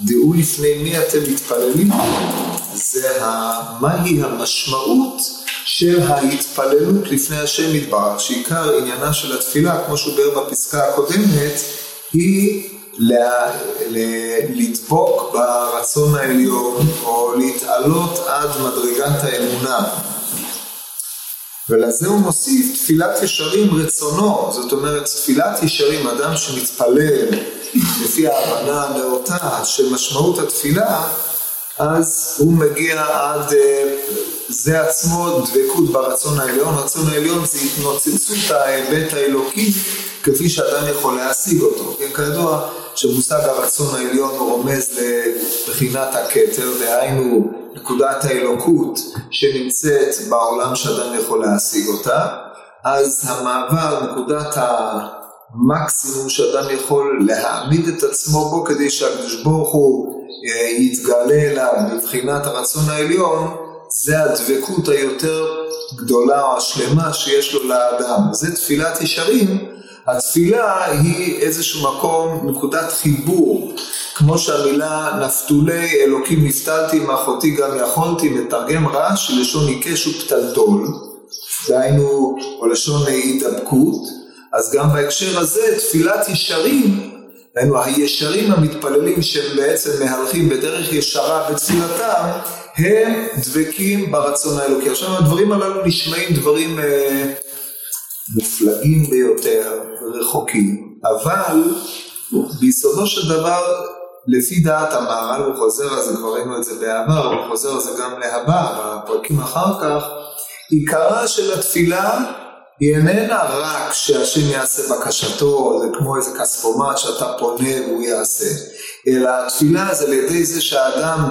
דעו לפני מי אתם מתפללים, זה מהי המשמעות של ההתפללות לפני השם יתברך, שעיקר עניינה של התפילה, כמו שהוא ביאר בפסקה הקודמת, היא לה, ל, לדבוק ברצון העליון או להתעלות עד מדרגת האמונה. ולזה הוא מוסיף תפילת ישרים רצונו, זאת אומרת תפילת ישרים, אדם שמתפלל לפי ההבנה הנאותה של משמעות התפילה, אז הוא מגיע עד אה, זה עצמו דבקות ברצון העליון, רצון העליון זה התנוצצות ההיבט האלוקי כפי שאדם יכול להשיג אותו. כן, כידוע שמושג הרצון העליון רומז לבחינת הכתר, דהיינו נקודת האלוקות שנמצאת בעולם שאדם יכול להשיג אותה, אז המעבר נקודת המקסימום שאדם יכול להעמיד את עצמו בו כדי שהקדוש ברוך הוא אה, יתגלה אליו בבחינת הרצון העליון, זה הדבקות היותר גדולה או השלמה שיש לו לאדם. זה תפילת ישרים. התפילה היא איזשהו מקום, נקודת חיבור, כמו שהמילה נפתולי אלוקים נפתלתי מאחותי גם יכולתי, מתרגם רעש לשון עיקש ופתלתול, דהיינו, או לשון הידבקות, אז גם בהקשר הזה תפילת ישרים, דהיינו הישרים המתפללים שהם בעצם מהלכים בדרך ישרה בתפילתם, הם דבקים ברצון האלוקי. עכשיו הדברים הללו נשמעים דברים אה, מופלגים ביותר, רחוקים, אבל ביסודו של דבר, לפי דעת המהר"ל, הוא חוזר על זה, כבר ראינו את זה בעבר, הוא חוזר על זה גם להבא, בפרקים אחר כך, עיקרה של התפילה היא איננה רק שהשם יעשה בקשתו, זה כמו איזה כספומט שאתה פונה והוא יעשה, אלא התפילה זה על ידי זה שהאדם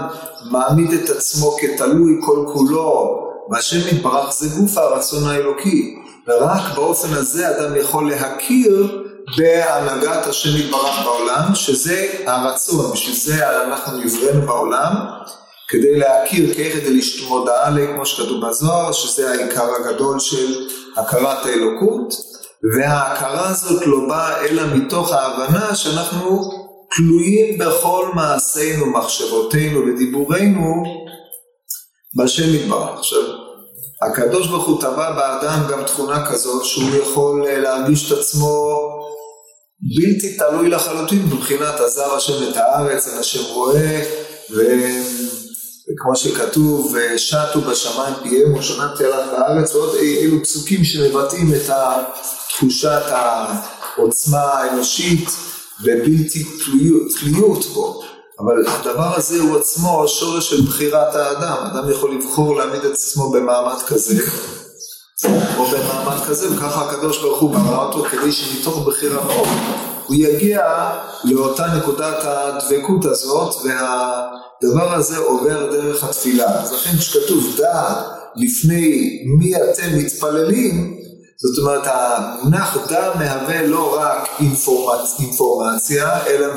מעמיד את עצמו כתלוי כל כולו והשם יתברך זה גוף הרצון האלוקי. ורק באופן הזה אדם יכול להכיר בהנהגת השם יתברך בעולם, שזה הרצון, בשביל זה אנחנו נבראנו בעולם, כדי להכיר כאיכא דלשתמודעה לי, כמו שכתוב בזוהר, שזה העיקר הגדול של הכרת האלוקות, וההכרה הזאת לא באה אלא מתוך ההבנה שאנחנו תלויים בכל מעשינו, מחשבותינו ודיבורינו בשם יתברך. עכשיו, הקדוש ברוך הוא טבע באדם גם תכונה כזאת שהוא יכול אה, להרגיש את עצמו בלתי תלוי לחלוטין מבחינת עזר השם את הארץ, השם רואה, ו... וכמו שכתוב, שטו בשמיים פיהם ושנתי עליו בארץ, ועוד אילו פסוקים שמבטאים את תחושת העוצמה האנושית ובלתי תלויות, תלויות בו. אבל הדבר הזה הוא עצמו השורש של בחירת האדם. אדם יכול לבחור להעמיד את עצמו במעמד כזה, או במעמד כזה, וככה הקדוש ברוך הוא ברא אותו כדי שמתוך בחירתו הוא יגיע לאותה נקודת הדבקות הזאת, והדבר הזה עובר דרך התפילה. אז לכן כשכתוב דע לפני מי אתם מתפללים, זאת אומרת המונח דע מהווה לא רק אינפורמצ... אינפורמציה, אלא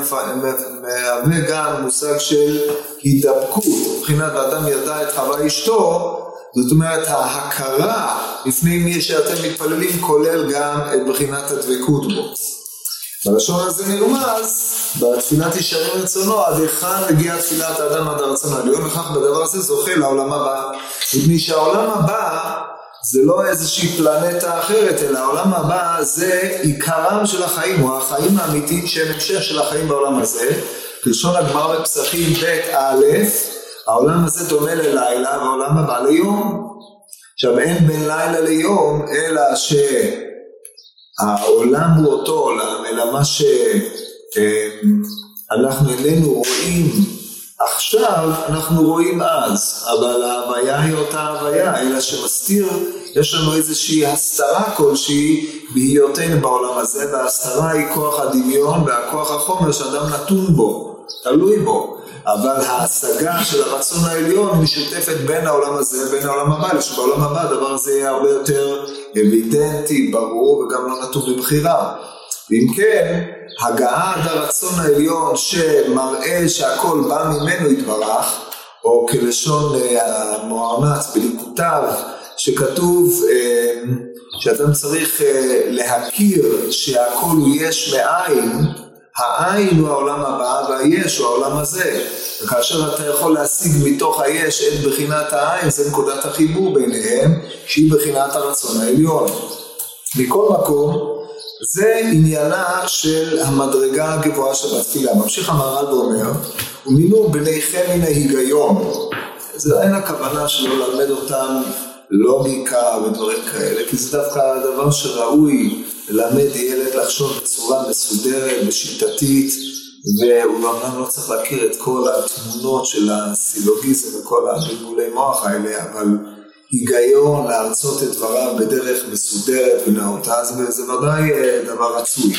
מהווה גם מושג של הידבקות, מבחינת האדם ידע את חווה אשתו, זאת אומרת ההכרה לפני מי שאתם מתפללים כולל גם את בחינת הדבקות בו. בלשון הזה נרמז, בתפילת ישרים רצונו, עד היכן הגיעה תפילת האדם עד הרצון העליון, וכך בדבר הזה זוכה לעולם הבא. מפני שהעולם הבא זה לא איזושהי פלנטה אחרת, אלא העולם הבא זה עיקרם של החיים, או החיים האמיתיים שהם המשך של החיים בעולם הזה. כלשון הגמרא בפסחים ב' העולם הזה דומה ללילה והעולם הבא ליום. עכשיו אין בין לילה ליום, אלא שהעולם הוא אותו עולם, אלא מה שאנחנו איננו רואים עכשיו אנחנו רואים אז, אבל ההוויה היא אותה הוויה, אלא שמסתיר, יש לנו איזושהי הסתרה כלשהי בהיותנו בעולם הזה, וההסתרה היא כוח הדמיון והכוח החומר שאדם נתון בו, תלוי בו. אבל ההשגה של הרצון העליון משותפת בין העולם הזה לבין העולם הבא, שבעולם הבא הדבר הזה יהיה הרבה יותר אבידנטי, ברור וגם לא נתון לבחירה. ואם כן, הגעה עד הרצון העליון שמראה שהכל בא ממנו יתברך, או כלשון אה, המוארנץ בליקוטיו, שכתוב אה, שאדם צריך אה, להכיר שהכל הוא יש מאין, העין הוא העולם הבא והיש הוא העולם הזה. וכאשר אתה יכול להשיג מתוך היש את בחינת העין, זה נקודת החיבור ביניהם, שהיא בחינת הרצון העליון. מכל מקום, זה עניינה של המדרגה הגבוהה של התפילה. ממשיך המהר"ל ואומר, ומינו בניכם מן ההיגיון. זה אין הכוונה שלא ללמד אותם לוגיקה ודברים כאלה, כי זה דווקא דבר שראוי ללמד ילד לחשוב בצורה מסודרת ושיטתית, והוא אמנם לא צריך להכיר את כל התמונות של הסילוגיזם וכל הבלבולי מוח האלה, אבל היגיון להרצות את דבריו בדרך מסודרת ונאותה, זה, זה ודאי אה, דבר רצוי.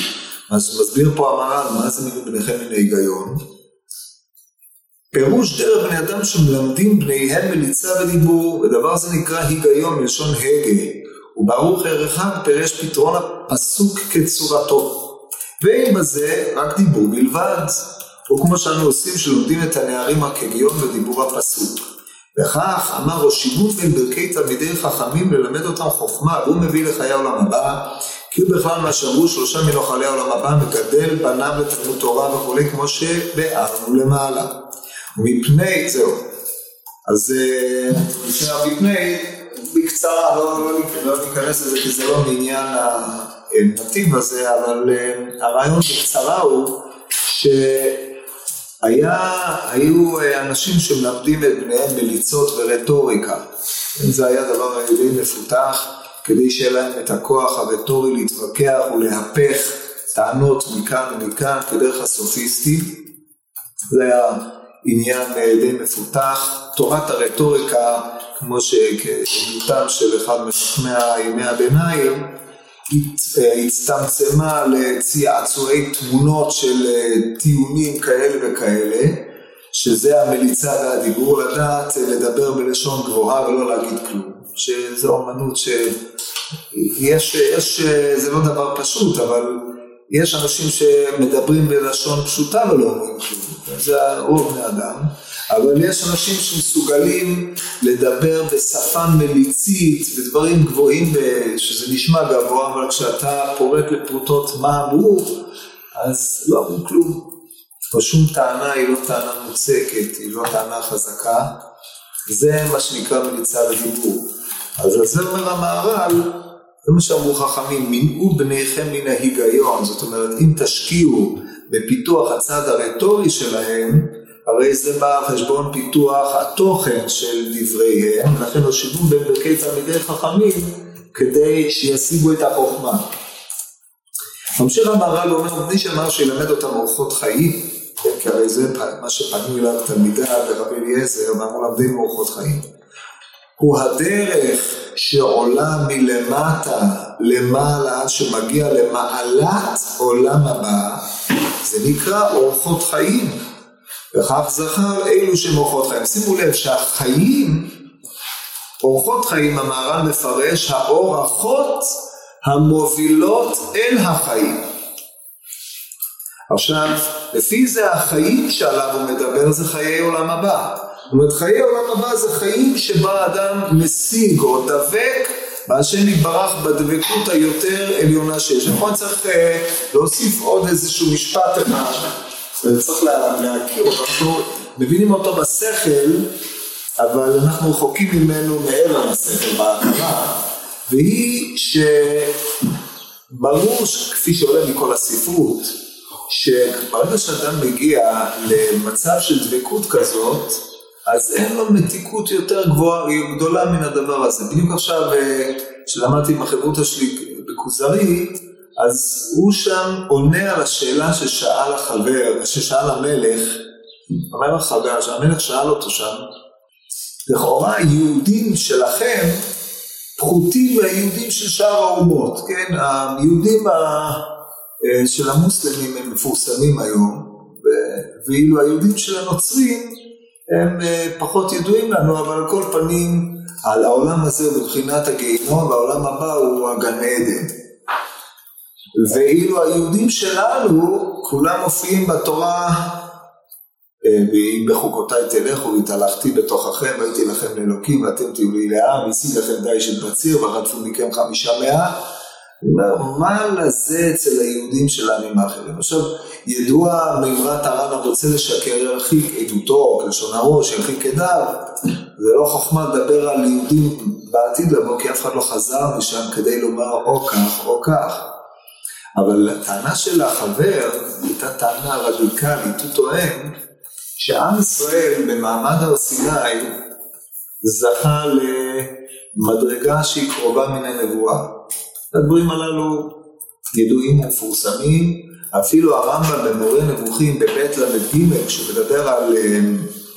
אז מסביר פה המהר"ל, מה זה ביניכם מן ההיגיון? פירוש דרך בני אדם שמלמדים בניהם מליצה ודיבור, ודבר זה נקרא היגיון מלשון הגה, וברוך ערכיו פירש פתרון הפסוק כצורתו. ואין בזה רק דיבור בלבד, וכמו שאנו עושים שלומדים את הנערים הכגיון ודיבור הפסוק. וכך אמר ראש שיבוט בין ברכי תלמידי חכמים ללמד אותם חוכמה, והוא מביא לחיי העולם הבא, כי הוא בכלל מה שאמרו שלושה מנוחלי העולם הבא, מגדל בניו לתלמוד תורה וכולי, כמו שביארנו למעלה. ומפני, זהו. אז אה, מפני, בקצרה, לא, לא, לא ניכנס לזה כי זה לא מעניין הנתיב הזה, אבל אה, הרעיון בקצרה הוא שהיו אה, אנשים שמלמדים את בניהם מליצות ורטוריקה. זה היה דבר די מפותח, כדי שיהיה להם את הכוח הרטורי להתווכח ולהפך טענות מכאן ומכאן כדרך הסופיסטי. זה היה עניין אה, די מפותח. תורת הרטוריקה, כמו שעדותם של אחד מחכמי ימי הביניים, אה, הצטמצמה לצעצועי תמונות של אה, טיעונים כאלה וכאלה, שזה המליצה והדיבור, לדעת לדבר בלשון גבוהה ולא להגיד כלום, שזו אומנות שיש, יש, זה לא דבר פשוט, אבל יש אנשים שמדברים בלשון פשוטה ולא אומרים כלום, זה רוב בני אבל יש אנשים שמסוגלים לדבר בשפה מליצית, בדברים גבוהים, שזה נשמע גבוה, אבל כשאתה פורק לפרוטות מה אמרו, אז לא אמרו כלום. או שום טענה היא לא טענה מוצקת, היא לא טענה חזקה. זה מה שנקרא מליצה ודיבור. אז על זה אומר המהר"ל, זה מה שאמרו חכמים, מנעו בניכם מן ההיגיון, זאת אומרת אם תשקיעו בפיתוח הצד הרטורי שלהם, הרי זה בא על חשבון פיתוח התוכן של דבריהם, ולכן הושיבו בין ברכי תלמידי חכמים כדי שישיגו את החוכמה. ממשיך המהר"ל אומר, מי שאמר שילמד אותם אורחות חיים, כן, כי הרי זה מה שפנו אליו תלמידיו לרבי אליעזר, ואמרו למדים אורחות חיים. הוא הדרך שעולה מלמטה למעלה, שמגיע למעלת עולם הבא, זה נקרא אורחות חיים. וכך זכר אלו שהם אורחות חיים. שימו לב שהחיים, אורחות חיים, המהר"ל מפרש, האורחות המובילות אל החיים. עכשיו, לפי זה החיים שעליו הוא מדבר זה חיי עולם הבא. זאת אומרת, חיי עולם הבא זה חיים שבה אדם משיג או דבק בהשם יתברך בדבקות היותר עליונה שיש. נכון צריך אה, להוסיף עוד איזשהו משפט אחד, וצריך לה, להכיר אותו, אנחנו מבינים אותו בשכל, אבל אנחנו רחוקים ממנו מעבר לשכל בהכרה, והיא שברור כפי שעולה מכל הספרות, שברגע שאדם מגיע למצב של דבקות כזאת, אז אין לו מתיקות יותר גבוהה, גדולה מן הדבר הזה. בדיוק עכשיו, אה, כשלמדתי עם החברותא שלי בכוזרי, אז הוא שם עונה על השאלה ששאל החבר, ששאל המלך, אומר החבר, שהמלך שאל אותו שם, לכאורה היהודים שלכם פחותים מהיהודים של שאר האומות, כן? היהודים אה, של המוסלמים הם מפורסמים היום, ואילו היהודים של הנוצרים הם אה, פחות ידועים לנו, אבל על כל פנים, על העולם הזה הוא בבחינת הגיהינום, והעולם הבא הוא הגן עדן. ואילו היהודים שלנו, כולם מופיעים בתורה, אה, ואם בחוקותיי תלכו והתהלכתי בתוככם, והייתי לכם לאלוקים ואתם תהיו לי לעם, השיג לכם די של בציר ורדפו מכם חמישה מאה, אני אומר, מה לזה אצל היהודים של העמים האחרים? עכשיו, ידוע מימרת הר"ן הרוצה לשקר ירחיק עדותו, כלשון הראש, ירחיק עדיו. זה לא חוכמה לדבר על יהודים בעתיד לבוא, כי אף אחד לא חזר משם כדי לומר או כך או כך. אבל הטענה של החבר הייתה טענה רדיקלית, הוא טוען שעם ישראל במעמד הר סיני זכה למדרגה שהיא קרובה מן הנבואה. הדברים הללו ידועים ומפורסמים, אפילו הרמב"ם במורה נבוכים בבית ל"ג, כשהוא מדבר על אה,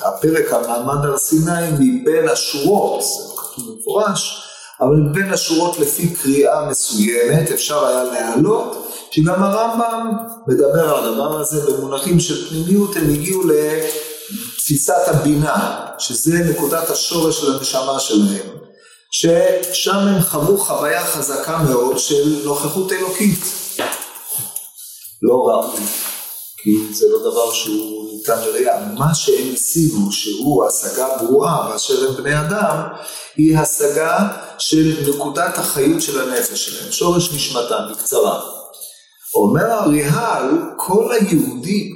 הפרק על מעמד הר סיני מבין השורות, זה כתוב במפורש, אבל בין השורות לפי קריאה מסוימת אפשר היה להעלות שגם הרמב"ם מדבר על הדבר הזה במונחים של פנימיות, הם הגיעו לתפיסת הבינה, שזה נקודת השורש של הנשמה שלהם, ששם הם חוו חוויה חזקה מאוד של נוכחות אלוקית. לא ראו, כי זה לא דבר שהוא ניתן לראייה. מה שהם השיגו, שהוא השגה ברורה באשר הם בני אדם, היא השגה של נקודת החיות של הנפש שלהם, שורש נשמתם, בקצרה. אומר אריהל, כל היהודים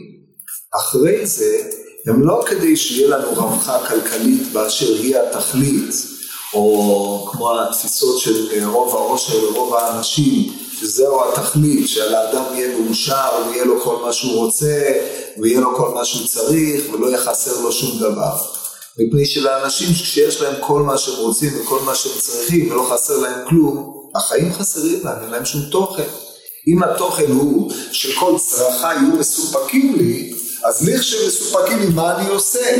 אחרי זה הם לא כדי שיהיה לנו רווחה כלכלית באשר היא התכלית, או כמו התפיסות של רוב העושר ורוב האנשים, שזהו התכלית, שלאדם יהיה מאושר ויהיה לו כל מה שהוא רוצה, ויהיה לו כל מה שהוא צריך, ולא יהיה חסר לו שום דבר. מפני שלאנשים שיש להם כל מה שהם רוצים וכל מה שהם צריכים ולא חסר להם כלום, החיים חסרים להם, אין להם שום תוכן. אם התוכן הוא שכל צרכיי יהיו מסופקים לי, אז לכשמסופקים לי, מה אני עושה?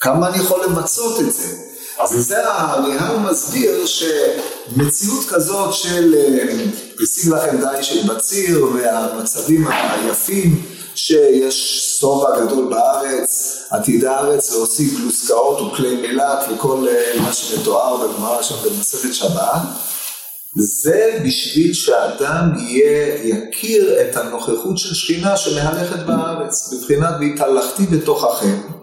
כמה אני יכול למצות את זה? אז זה הריהר מסביר שמציאות כזאת של אה, השיג לכם די של בציר והמצבים היפים שיש שובע גדול בארץ, עתיד הארץ להוסיף גלוסקאות וכלי מילת וכל אה, מה שמתואר בגמרא שם במסכת שבת זה בשביל שאדם יהיה, יכיר את הנוכחות של שכינה שמהלכת בארץ, בבחינת והתהלכתי בתוככם.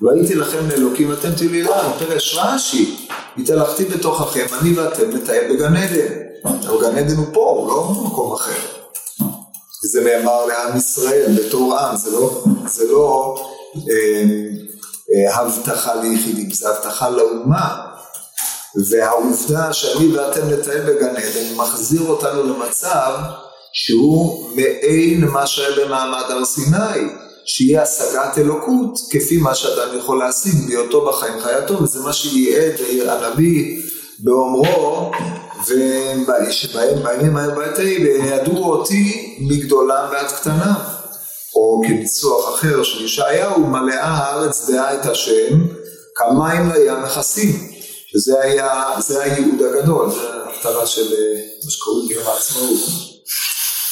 והייתי לכם לאלוקים אתם תהיו לנו, פרש רש"י, התהלכתי בתוככם, אני ואתם נטייל בגן עדן. אבל גן עדן הוא פה, הוא לא במקום אחר. זה נאמר לעם ישראל בתור עם, זה לא, זה לא אה, אה, הבטחה ליחידים, זה הבטחה לאומה. והעובדה שאני ואתם נטייל בגן עדן מחזיר אותנו למצב שהוא מעין מה שהיה במעמד הר סיני, שיהיה השגת אלוקות כפי מה שאדם יכול להשיג בהיותו בחיים חייתו, וזה מה שייעד הנביא באומרו, שבהם בימים ההם בעת ההיא וידעו אותי מגדולם ועד קטנה. או כניסוח אחר של ישעיהו, מלאה הארץ דעה את השם, כמים לים מכסים. שזה היה, זה הייעוד הגדול, זה ההפטרה של אה, מה שקוראים ביום העצמאות.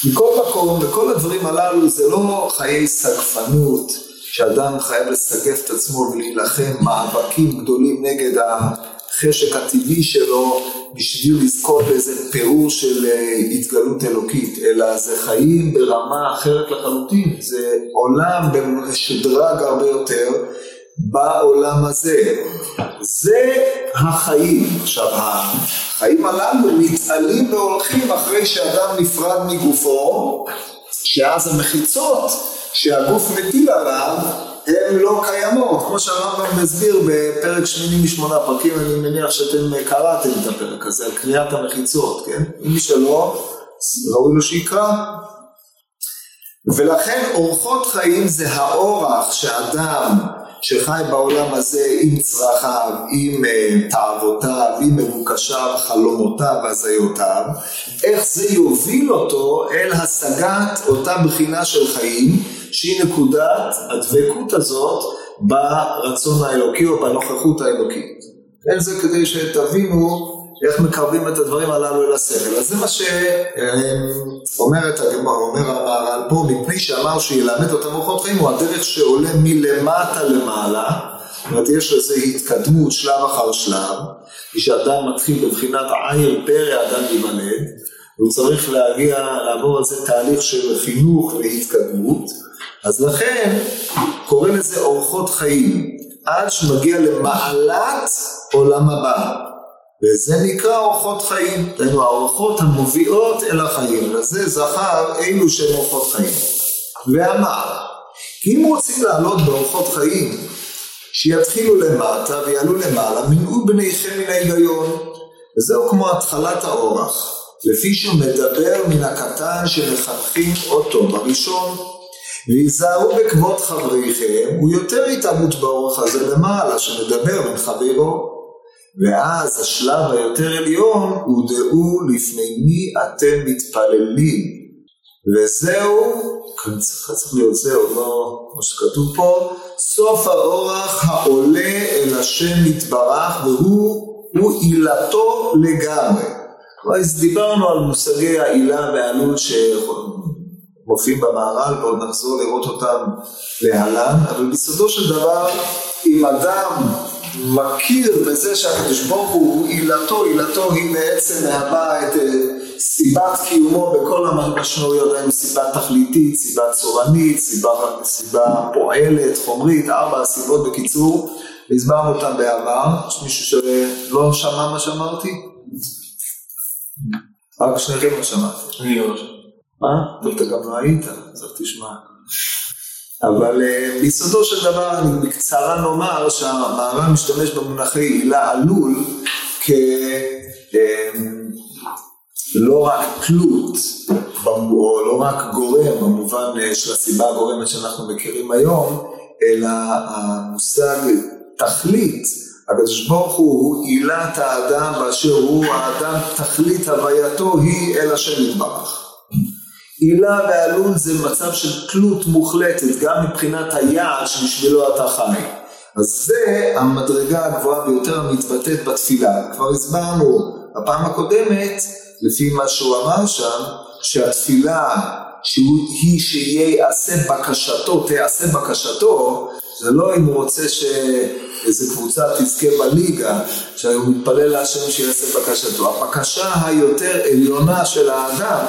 מכל מקום, וכל הדברים הללו זה לא חיי סגפנות, שאדם חייב לסגף את עצמו ולהילחם מאבקים גדולים נגד החשק הטבעי שלו בשביל לזכות באיזה פירור של אה, התגלות אלוקית, אלא זה חיים ברמה אחרת לחלוטין, זה עולם משודרג הרבה יותר בעולם הזה. זה החיים. עכשיו, החיים הללו מתעלים והולכים אחרי שאדם נפרד מגופו, שאז המחיצות שהגוף מטיל עליו הן לא קיימות, כמו שהרמב"ם מסביר בפרק שמיני משמונה פרקים, אני מניח שאתם קראתם את הפרק הזה, על קריאת המחיצות, כן? מי שלא, ראוי לו שיקרא. ולכן אורחות חיים זה האורח שאדם שחי בעולם הזה עם צרכיו, עם uh, תאוותיו, עם מבוקשיו, חלומותיו, הזיותיו, איך זה יוביל אותו אל השגת אותה בחינה של חיים, שהיא נקודת הדבקות הזאת ברצון האלוקי או בנוכחות האלוקית. כן, זה כדי שתבינו איך מקרבים את הדברים הללו אל השכל. אז זה מה שאומרת הגמרא, אומר המהר"ל פה, מפני שאמר שילמד אותם אורחות חיים, הוא הדרך שעולה מלמטה למעלה, זאת אומרת יש לזה התקדמות שלב אחר שלב, כשאדם מתחיל בבחינת עין פרא אדם ייוולד, הוא צריך להגיע, לעבור על זה תהליך של חינוך והתקדמות, אז לכן קורא לזה אורחות חיים, עד שמגיע למעלת עולם הבא. וזה נקרא אורחות חיים, דהיינו האורחות המובילות אל החיים, לזה זכר אלו שהם אורחות חיים. ואמר, כי אם רוצים לעלות באורחות חיים, שיתחילו למטה ויעלו למעלה, מנעו בניכם מן ההיגיון. וזהו כמו התחלת האורח, לפי שהוא מדבר מן הקטן שמחנכים אותו בראשון. והיזהרו בכבוד חבריכם, הוא יותר התעמות באורח הזה למעלה, שמדבר בין חברו. ואז השלב היותר עליון הוא דעו לפני מי אתם מתפללים. וזהו, כאן צריך, צריך להיות זהו, לא כמו שכתוב פה, סוף האורח העולה אל השם יתברך והוא עילתו לגמרי. אז דיברנו על מושגי העילה והעלות שמופיעים במהר"ל ועוד נחזור לראות אותם להלן, אבל בסופו של דבר אם אדם מכיר בזה שהקדוש ברוך הוא עילתו, עילתו היא בעצם מהווה את אה, סיבת קיומו בכל המשמעויות, האם סיבה תכליתית, סיבה צורנית, סיבה, סיבה פועלת, חומרית, ארבע הסיבות בקיצור, הסברנו אותם בעבר, יש מישהו שלא שמע מה שאמרתי? רק שניכם לא שמעתי. אני לא שמעתי. מה? אתה גם לא היית, אז תשמע. אבל אה, ביסודו של דבר בקצרה נאמר שהמהר"ל משתמש במונחי עילה עלול כלא אמ, רק תלות או לא רק גורם במובן אה, של הסיבה הגורמת שאנחנו מכירים היום אלא המושג תכלית. הקדוש ברוך הוא עילת האדם באשר הוא האדם תכלית הווייתו היא אל השם יתברך עילה ועלול זה מצב של תלות מוחלטת גם מבחינת היעד שבשבילו אתה חי. אז זה המדרגה הגבוהה ביותר המתבטאת בתפילה. כבר הסברנו בפעם הקודמת, לפי מה שהוא אמר שם, שהתפילה שהיא שיעשה בקשתו, תעשה בקשתו, זה לא אם הוא רוצה שאיזה קבוצה תזכה בליגה, שהוא מתפלל להשם שיעשה בקשתו. הבקשה היותר עליונה של האדם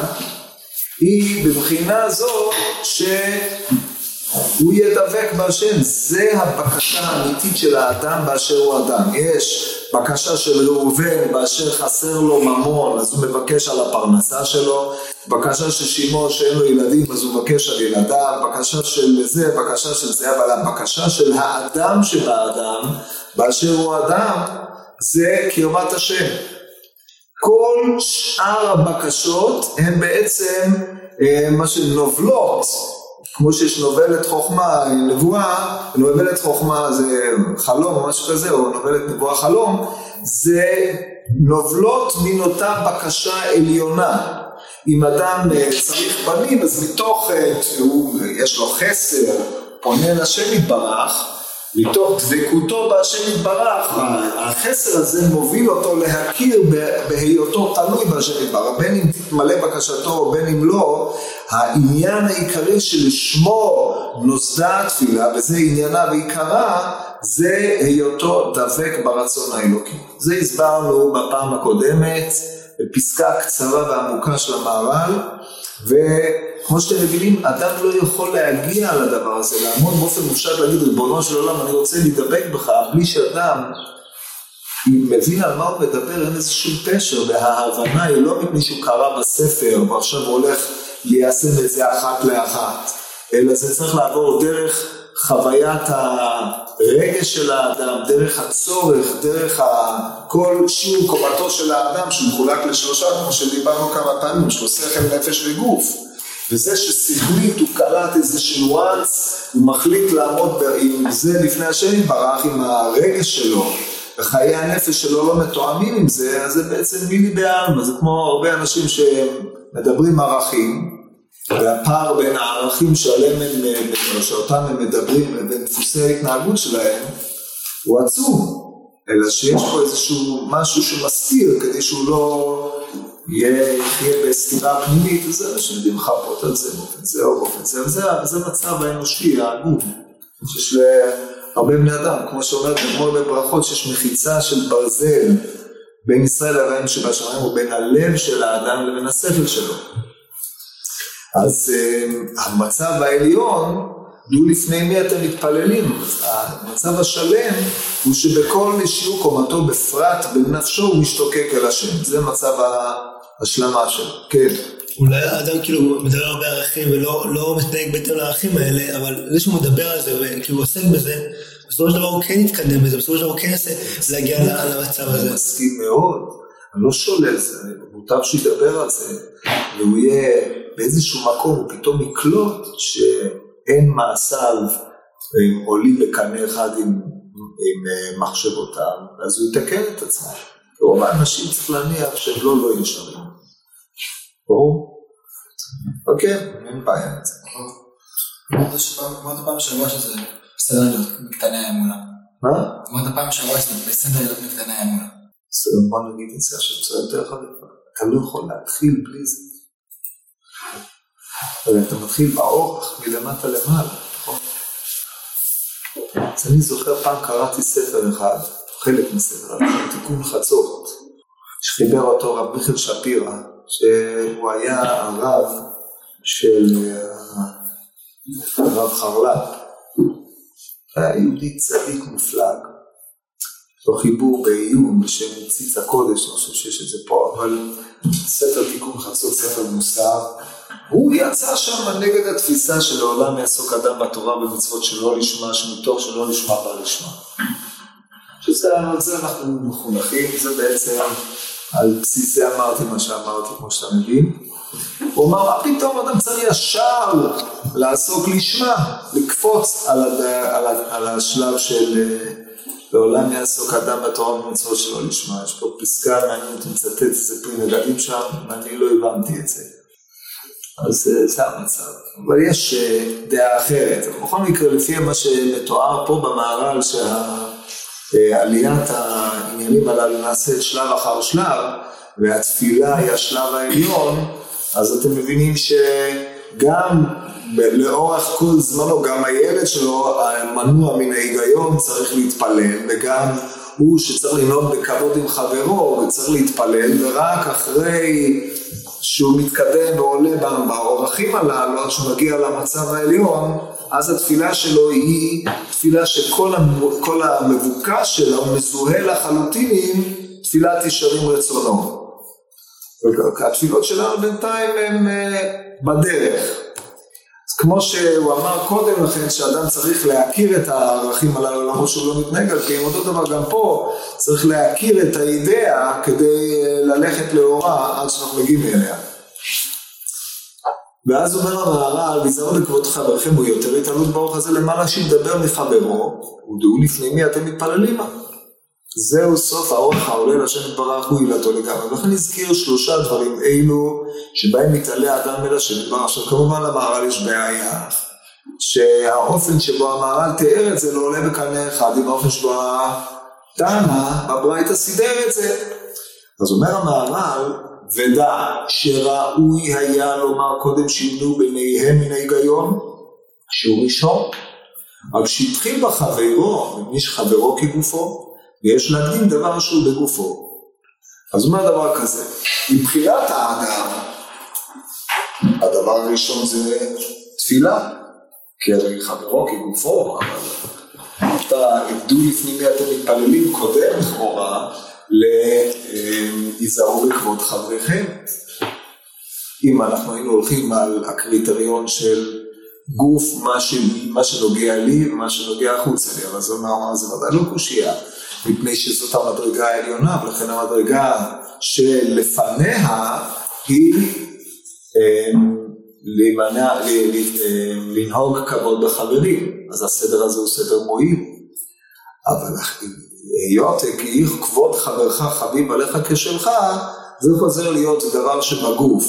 היא בבחינה זו שהוא ידבק בהשם, זה הבקשה האמיתית של האדם באשר הוא אדם. יש בקשה של ראובן באשר חסר לו ממון, אז הוא מבקש על הפרנסה שלו, בקשה של שמעון שאין לו ילדים, אז הוא מבקש על ילדיו, בקשה של זה, בקשה של זה, אבל הבקשה של האדם שבאדם, באשר הוא אדם, זה קרבת השם. כל שאר הבקשות הן בעצם אה, מה שנובלות, כמו שיש נובלת חוכמה, נבואה, נובלת חוכמה זה חלום או משהו כזה, או נובלת נבואה חלום, זה נובלות מן אותה בקשה עליונה. אם אדם אה, צריך בנים, אז מתוך, אה, יש לו חסר, פונה לשם יתברך, מתוך דבקותו בהשם יתברך, החסר הזה מוביל אותו להכיר בהיותו תלוי בהשם יתברך, בין אם תתמלא בקשתו או בין אם לא, העניין העיקרי שלשמו נוסדה התפילה, וזה עניינה ועיקרה, זה היותו דבק ברצון האלוקי. זה הסברנו בפעם הקודמת, בפסקה קצרה ועמוקה של המהר"ל, וכמו שאתם מבינים, אדם לא יכול להגיע לדבר הזה, לעמוד באופן מופשט להגיד, ריבונו של עולם, אני רוצה להידבק בך, בלי שאדם מבין על מה הוא מדבר, אין איזשהו פשר, וההבנה היא לא מפני שהוא קרא בספר, ועכשיו הוא הולך ליישם את זה אחת לאחת, אלא זה צריך לעבור דרך חוויית הרגש של האדם, דרך הצורך, דרך כל שיעור קומתו של האדם שמחולק לשלושה, כמו שדיברנו כמה פעמים, לו שכל, נפש וגוף. וזה ששכלית הוא קלט איזה ניואנס, הוא מחליט לעמוד עם זה לפני השם יתברך, עם הרגש שלו, וחיי הנפש שלו לא מתואמים עם זה, אז זה בעצם מילי בעלמא, זה כמו הרבה אנשים שמדברים ערכים, והפער בין הערכים שעליהם הם, או שאותם הם מדברים לבין דפוסי ההתנהגות שלהם הוא עצום, אלא שיש פה איזשהו משהו שמסתיר כדי שהוא לא יהיה, יחיה בסתירה פנימית, וזה אנשים יודעים לחפות על זה באופן זה או באופן זה, וזה, וזה מצב האנושי העגום, שיש להרבה בני אדם, כמו שאומר בגמור בברכות, שיש מחיצה של ברזל בין ישראל לבין שבשמיים ובין הלב של האדם לבין השכל שלו. אז uh, המצב העליון דעו לפני מי אתם מתפללים. המצב השלם הוא שבכל שיעור קומתו בפרט בנפשו הוא משתוקק אל השם. זה מצב ההשלמה שלו. כן. אולי האדם כאילו מדבר הרבה ערכים ולא לא מתנהג בהתאם לערכים האלה, אבל זה שהוא מדבר על זה וכאילו עוסק בזה, בסופו של דבר הוא כן יתקדם בזה, בסופו של דבר הוא כן ינסה להגיע למצב הזה. אני מסכים מאוד, אני לא שולל זה, מוטב שידבר על זה, והוא יהיה באיזשהו מקום, הוא פתאום יקלוט שאין מעשיו עולים בקנה אחד עם, עם אה, מחשבותיו, אז הוא יתקן את עצמו. רוב האנשים צריך להניח שהם לא לא ישרים. ברור? אוקיי, אין בעיה עם זה. אמרת פעם שעברה שזה בסדר להיות מקטני האמונה. מה? אמרת פעם שעברה שזה בסדר להיות מקטני האמונה. בסדר, בוא נגיד את זה עכשיו בצורה יותר חריפה. אתה לא יכול להתחיל בלי זה. אבל אתה מתחיל באורך מלמטה למעלה, נכון? אז אני זוכר פעם קראתי ספר אחד, חלק מספר, תיקון חצות, שחיבר אותו רב מיכאל שפירא, שהוא היה הרב של הרב חרל"פ. היה יהודי צדיק מופלג, לו חיבור בעיון בשם ציץ הקודש, אני חושב שיש את זה פה, אבל ספר תיקון חצות, ספר מוסר, הוא יצא שם נגד התפיסה שלעולם יעסוק אדם בתורה במצוות שלא לשמה, שמתוך שלא לשמה בא לשמה. שזה, על זה אנחנו מחונכים, זה בעצם על בסיס זה אמרתי מה שאמרתי, כמו שאתה מבין. הוא אמר, מה פתאום אדם צריך ישר לעסוק לשמה, לקפוץ על, הד... על, ה... על השלב של אה, לעולם יעסוק אדם בתורה ובמצוות שלא לשמה. יש פה פסקה מעניינת, מצטט איזה פרי נגדים שם, ואני לא הבנתי את זה. אז אה, זה המצב. אבל יש אה, דעה אחרת. בכל מקרה, לפי מה שמתואר פה במהר"ל, שה... עליית העניינים הללו נעשית שלב אחר שלב, והתפילה היא השלב העליון, אז אתם מבינים שגם לאורך כל זמנו, גם הילד שלו מנוע מן ההיגיון צריך להתפלל, וגם הוא שצריך לנהוג בכבוד עם חברו וצריך להתפלל, ורק אחרי שהוא מתקדם ועולה באורחים הללו, עד שהוא מגיע למצב העליון, אז התפילה שלו היא תפילה שכל המבוקש שלה הוא מזוהה לחלוטין עם תפילת ישרים רצונו. התפילות שלנו בינתיים הן אה, בדרך. כמו שהוא אמר קודם לכן שאדם צריך להכיר את הערכים הללו למרות שהוא לא מתנהג על פיהם, אותו דבר גם פה צריך להכיר את האידאה כדי אה, ללכת לאורה עד שאנחנו מגיעים אליה. ואז אומר המהר"ל, ביזרון לכבוד חברכם הוא יותר התעלות באורך הזה למעלה שידבר מחברו, ודעו לפני מי אתם מתפללים זהו סוף האורך העולה לשם יתברך הוא עילתו לגמרי. ולכן הזכיר שלושה דברים אלו שבהם מתעלה אדם אל השם יתברך. עכשיו כמובן למהר"ל יש בעיה, שהאופן שבו המהר"ל תיאר את זה לא עולה בקנה אחד עם האופן שבו התנא בברייתא סידר את זה. אז אומר המהר"ל, ודע שראוי היה לומר קודם שימנו ביניהם מן ההיגיון, שהוא ראשון, אבל שהתחיל בחברו, מי שחברו כגופו, ויש להקדים דבר שהוא בגופו. אז מה הדבר כזה? מבחינת האדם, הדבר הראשון זה תפילה, כי הרי חברו כגופו, אבל אתה עמדו לפני מי אתם מתפללים קודם לכאורה להיזהרו בכבוד חבריכם. אם אנחנו היינו הולכים על הקריטריון של גוף, מה, ש... מה שנוגע לי ומה שנוגע החוצה לי, אבל זה אומר, זה ודאי לא קושייה, מפני שזאת המדרגה העליונה, ולכן המדרגה שלפניה היא אמ, להימנע, אמ, לנהוג כבוד בחברים, אז הסדר הזה הוא סדר מועיל. אבל היות כי כבוד חברך חביב עליך כשלך, זה חוזר להיות דבר שבגוף.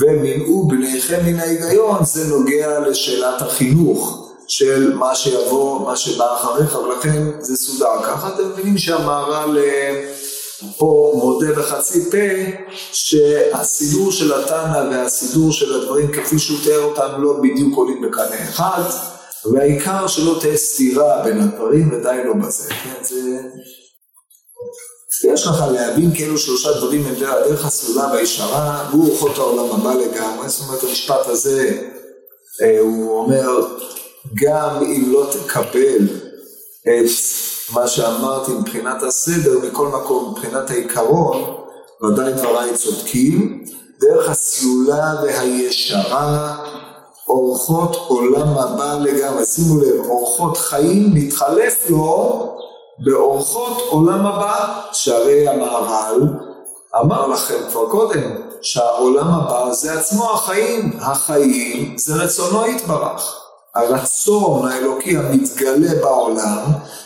ומנעו בניכם מן ההיגיון, זה נוגע לשאלת החינוך של מה שיבוא, מה שבא אחריך, ולכן זה סודר ככה. אתם מבינים שהמהר"ל אה, פה מודה בחצי פה שהסידור של התנא והסידור של הדברים כפי שהוא תיאר אותם לא בדיוק עולים בקנה אחד. והעיקר שלא תהיה סתירה בין הדברים ודי לא בזה, כן, זה... יש לך להבין כאילו שלושה דברים הם דרך הסלולה והישרה, והוא רוחות העולם הבא לגמרי, זאת אומרת המשפט הזה, אה, הוא אומר, גם אם לא תקבל את מה שאמרתי מבחינת הסדר, מכל מקום, מבחינת העיקרון, ודאי דבריי צודקים, דרך הסלולה והישרה, אורחות עולם הבא לגמרי. שימו לב, אורחות חיים מתחלף לו באורחות עולם הבא, שהרי המהר"ל אמר לכם כבר קודם, שהעולם הבא זה עצמו החיים, החיים זה רצונו יתברך. הרצון האלוקי המתגלה בעולם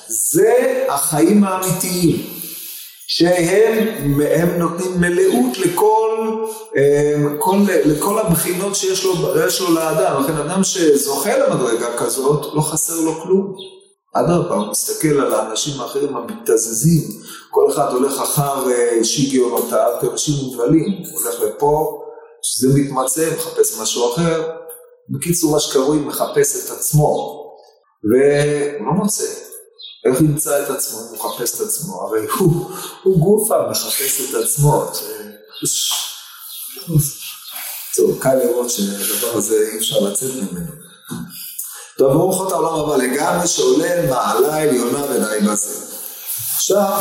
זה החיים האמיתיים שהם נותנים מלאות לכל, כל, לכל הבחינות שיש לו, לו לאדם, לכן אדם שזוכה למדרגה כזאת לא חסר לו כלום. אדרבה, הוא מסתכל על האנשים האחרים המתזזים, כל אחד הולך אחר אה, שיגיונותיו כאנשים מובלים, הוא הולך לפה, כשזה מתמצא, מחפש משהו אחר, בקיצור מה שקרוי מחפש את עצמו, והוא לא מוצא. איך ימצא את עצמו? הוא מחפש את עצמו, הרי הוא, הוא גופה מחפש את עצמו. טוב, קל לראות שהדבר הזה אי אפשר לצאת ממנו. טוב, ברוכות העולם הבא לגמרי שעולה מעלה עליונה ודי בזה. עכשיו,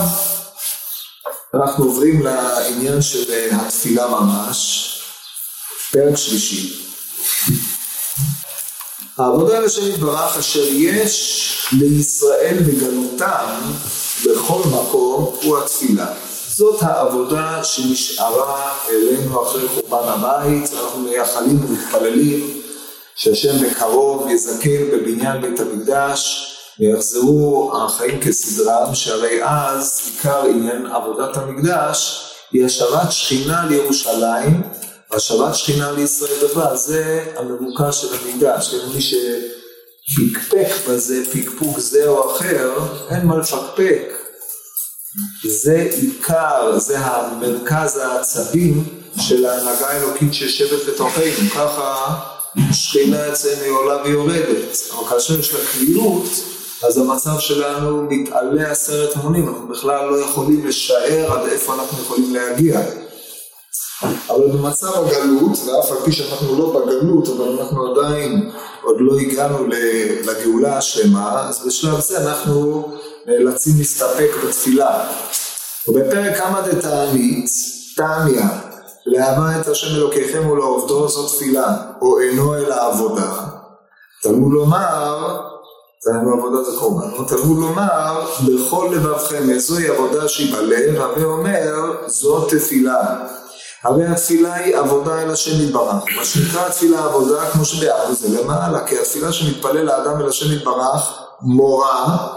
אנחנו עוברים לעניין של התפילה ממש, פרק שלישי. העבודה לשם יתברך אשר יש לישראל בגלותם בכל מקום הוא התפילה. זאת העבודה שנשארה אלינו אחרי חורבן הבית, אנחנו מייחלים ומתפללים שהשם בקרוב יזכה בבניין בית המקדש ויחזרו החיים כסדרם, שהרי אז עיקר עניין עבודת המקדש היא השבת שכינה לירושלים והשבת שכינה לישראל בכלל, זה המבוקש של המקדש, כן, מי שפקפק בזה, פקפוק זה או אחר, אין מה לפקפק. זה עיקר, זה המרכז העצבים של ההנהגה האלוקית שיושבת בתוכנו, ככה שכינה אצלנו עולה ויורדת, אבל כאשר יש לה קבילות, אז המצב שלנו מתעלה עשרת מונים, אנחנו בכלל לא יכולים לשער עד איפה אנחנו יכולים להגיע. אבל במצב הגלות, ואף על פי שאנחנו לא בגלות, אבל אנחנו עדיין עוד לא הגענו לגאולה השלמה, אז בשלב זה אנחנו נאלצים להסתפק בתפילה. ובפרק כמה דתענית, תניא, לאהבה את השם אלוקיכם ולעובדו זו תפילה, או אינו אלא עבודה. תלמוד לומר, זה היה בעבודה זה קורבן, תלמוד לומר, בכל לבבכם, זוהי עבודה שהיא בלב, הווה אומר, זו תפילה. הרי התפילה היא עבודה אל השם יתברך. מה שנקרא התפילה עבודה, כמו שביחד זה למעלה, כי התפילה שמתפלל האדם אל השם יתברך, מורה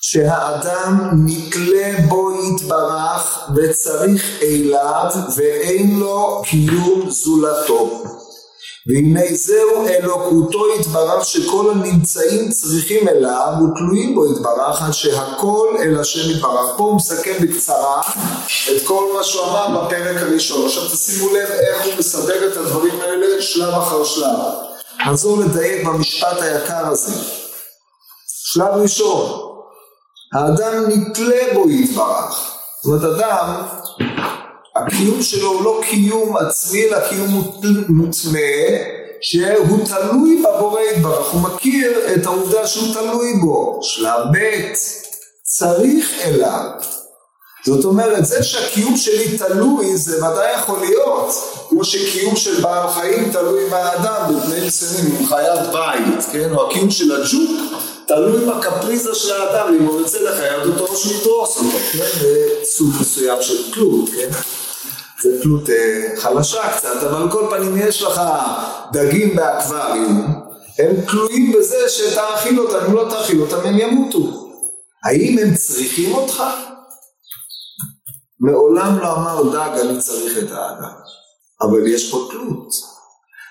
שהאדם נתלה בו יתברך וצריך אליו ואין לו קיום זולתו. והנה זהו אלוקותו יתברך שכל הנמצאים צריכים אליו ותלויים בו יתברך עד שהכל אל השם יתברך. פה הוא מסכם בקצרה את כל מה שהוא אמר בפרק הראשון. עכשיו תשימו לב איך הוא מסדר את הדברים האלה שלב אחר שלב. נחזור לדייק במשפט היקר הזה. שלב ראשון, האדם נתלה בו יתברך. זאת אומרת אדם הקיום שלו הוא לא קיום עצמי, אלא קיום מותנה, שהוא תלוי בבורא יתברך, הוא מכיר את העובדה שהוא תלוי בו. שלב ב', צריך אליו. זאת אומרת, זה שהקיום שלי תלוי, זה ודאי יכול להיות, כמו שקיום של בעל חיים תלוי באדם בתנאים מסוימים, עם חיית בית, כן? או הקיום של הג'וק תלוי בקפריזה של האדם, אם הוא יוצא לחייב אותו או שהוא ידרוס אותו, כן? זה סוג מסוים של תלות, כן? זה תלות אה, חלשה קצת, אבל על כל פנים יש לך דגים באקווריום, הם תלויים בזה שתאכיל אותם, אם לא תאכיל אותם הם ימותו. האם הם צריכים אותך? מעולם לא אמר דג אני צריך את האדם, אבל יש פה תלות.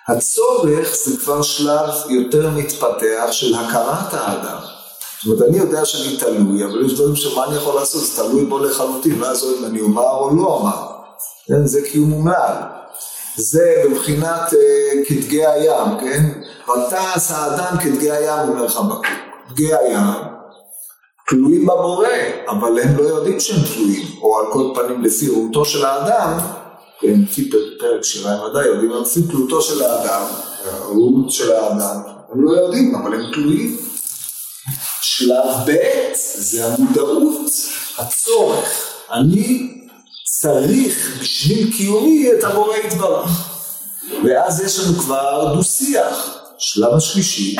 הצורך זה כבר שלב יותר מתפתח של הכרת האדם. זאת אומרת, אני יודע שאני תלוי, אבל יש דברים שמה אני יכול לעשות, זה תלוי בו לחלוטין, לא יעזור אם אני אומר או לא אומר. כן? זה קיום ומעל. זה בבחינת אה, כדגי הים, כן? ותעש האדם כדגי הים, אומר חבקוק. דגי הים תלויים בבורא, אבל הם לא יודעים שהם תלויים, או על כל פנים לפי ראותו של האדם, כן, לפי פרק שירה הם ודאי יודעים, לפי תלותו של האדם, הראות של האדם, הם לא יודעים, אבל הם תלויים. שלב ב' זה המודעות, הצורך. אני צריך בשביל קיומי את הבורא יתברך. ואז יש לנו כבר דו-שיח. שלב השלישי,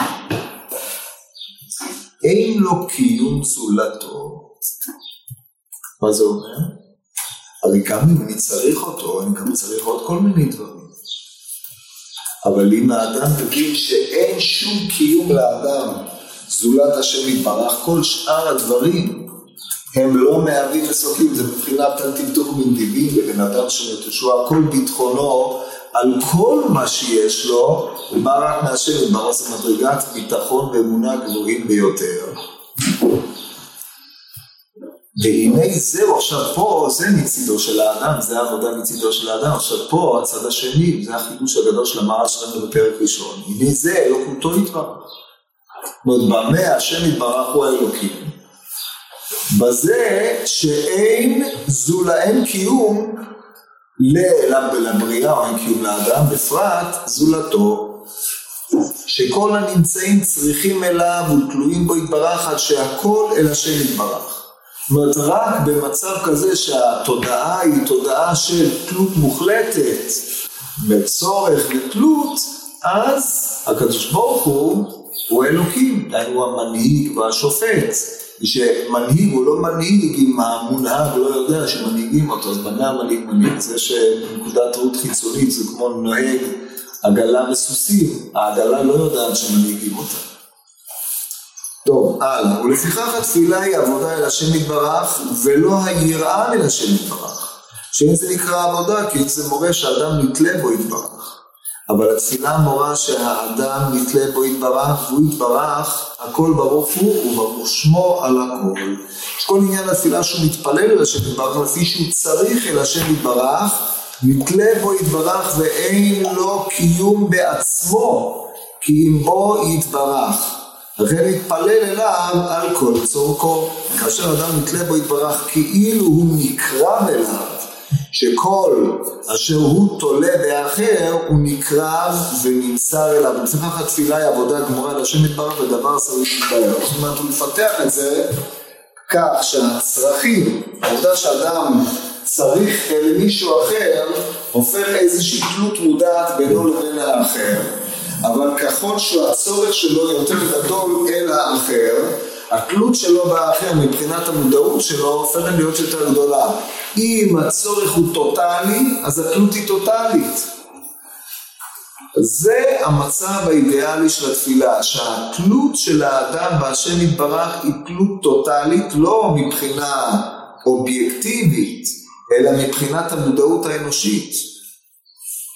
אין לו קיום זולתו. מה זה אומר? הרי גם אם אני צריך אותו, אני גם צריך עוד כל מיני דברים. אבל אם האדם מבין שאין שום קיום לאדם זולת השם יתברך, כל שאר הדברים הם לא מהווים מסוקים, זה מבחינת טלטלטוך מנדיבים לבן אדם שנטשו הכל ביטחונו על כל מה שיש לו, בא רק מהשם זה מדרגת ביטחון ואמונה גבוהים ביותר. והנה זהו, עכשיו פה, זה מצידו של האדם, זה העבודה מצידו של האדם, עכשיו פה הצד השני, זה החידוש הגדול של המערל שלנו בפרק ראשון, הנה זה אלוקותו יתברך. זאת אומרת, במה השם יתברך הוא האלוקים. בזה שאין זולאין קיום לבריאה או אין קיום לאדם, בפרט זולתו. שכל הנמצאים צריכים אליו ותלויים בו יתברך עד שהכל אל השם יתברך. זאת אומרת, רק במצב כזה שהתודעה היא תודעה של תלות מוחלטת, בצורך ותלות, אז הקדוש ברוך הוא, הוא אלוקים, הוא המנהיג והשופט. שמנהיג הוא לא מנהיג אם המונהג לא יודע שמנהיגים אותו, אז במה המנהיג מנהיג? זה שנקודת ראות חיצונית זה כמו נוהג עגלה וסוסים, העגלה לא יודעת שמנהיגים אותה. טוב, הלאה. ולפיכך התפילה היא עבודה אל השם יתברך, ולא היראה אל השם יתברך. שאם זה נקרא עבודה, כי זה מורה שאדם נתלה בו יתברך. אבל התפילה מורה שהאדם נתלה בו יתברך, והוא יתברך, הכל ברוך הוא, וברוך שמו על הכל. כל עניין התפילה שהוא מתפלל אל השם יתברך, לפי שהוא צריך אל השם יתברך, נתלה בו יתברך ואין לו קיום בעצמו, כי אם בו יתברך. לכן יתפלל אליו על כל צורכו. כאשר אדם נתלה בו יתברך כאילו הוא נקרב אליו, שכל אשר הוא תולה באחר הוא נקרב ונמסר אליו. לפיכך התפילה היא עבודה גמורה לשם יתברך ודבר צריך להתבהר. זאת אומרת הוא מפתח את זה כך שהצרכים, העובדה שאדם צריך למישהו אחר, הופך איזושהי תלות מודעת בינו לבין האחר. אבל ככל שהצורך שלו יותר גדול אל האחר, התלות שלו באחר מבחינת המודעות שלו הופכת להיות יותר גדולה. אם הצורך הוא טוטאלי, אז התלות היא טוטאלית. זה המצב האידיאלי של התפילה, שהתלות של האדם בהשם יתברך היא תלות טוטאלית, לא מבחינה אובייקטיבית, אלא מבחינת המודעות האנושית.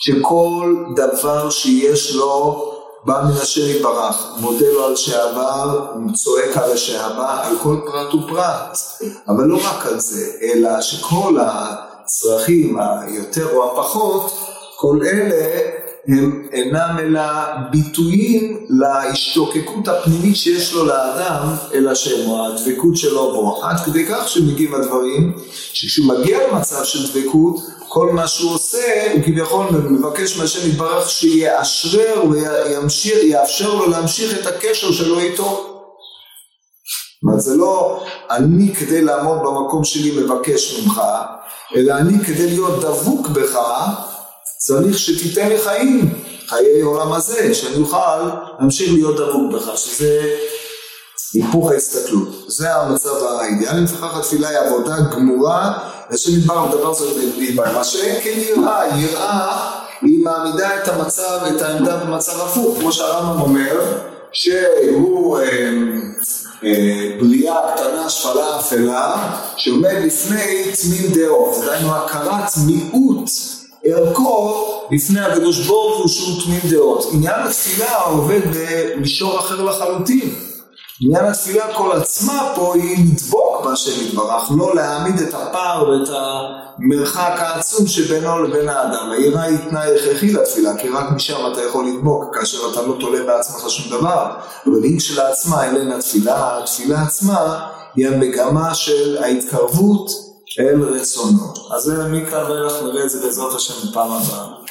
שכל דבר שיש לו בא מן השם יתברך, מודה לו על שעבר, צועק על השעבר, על כל פרט ופרט. אבל לא רק על זה, אלא שכל הצרכים היותר או הפחות, כל אלה הם אינם אלא ביטויים להשתוקקות הפנימית שיש לו לאדם אל השם, או הדבקות שלו בו. עד כדי כך שמגיעים הדברים, שכשהוא מגיע למצב של דבקות, כל מה שהוא עושה, הוא כביכול מבקש מהשם יתברך שיאשרר ויאפשר לו להמשיך את הקשר שלו איתו. זאת זה לא אני כדי לעמוד במקום שלי מבקש ממך, אלא אני כדי להיות דבוק בך, צריך שתיתן לי חיים, חיי עולם הזה, שאני אוכל להמשיך להיות דבוק בך, שזה היפוך ההסתכלות. זה המצב האידיאלי, לפיכך התפילה היא עבודה גמורה, השם ידבר דבר הזה בלבד. מה שאין כן יראה, יראה היא מעמידה את המצב, את העמדה במצב הפוך, כמו שהרמב"ם אומר, שהוא אה, אה, בריאה קטנה, שפלה, אפלה, שעומד לפני תמים דעות, דהיינו הכרת מיעוט ערכו לפני הקדוש ברוך הוא שהוא תמים דעות. עניין התפילה עובד במישור אחר לחלוטין. עניין התפילה כל עצמה פה היא לדבוק בהשם יתברך, לא להעמיד את הפער ואת המרחק העצום שבינו לבין האדם. העירה היא תנאי הכרחי לתפילה, כי רק משם אתה יכול לדבוק, כאשר אתה לא תולה בעצמך שום דבר. אבל היא כשלעצמה איננה תפילה, התפילה עצמה היא המגמה של ההתקרבות אל רצונו. אז זה מכאן ואילך נראה את זה בעזרת השם בפעם הבאה.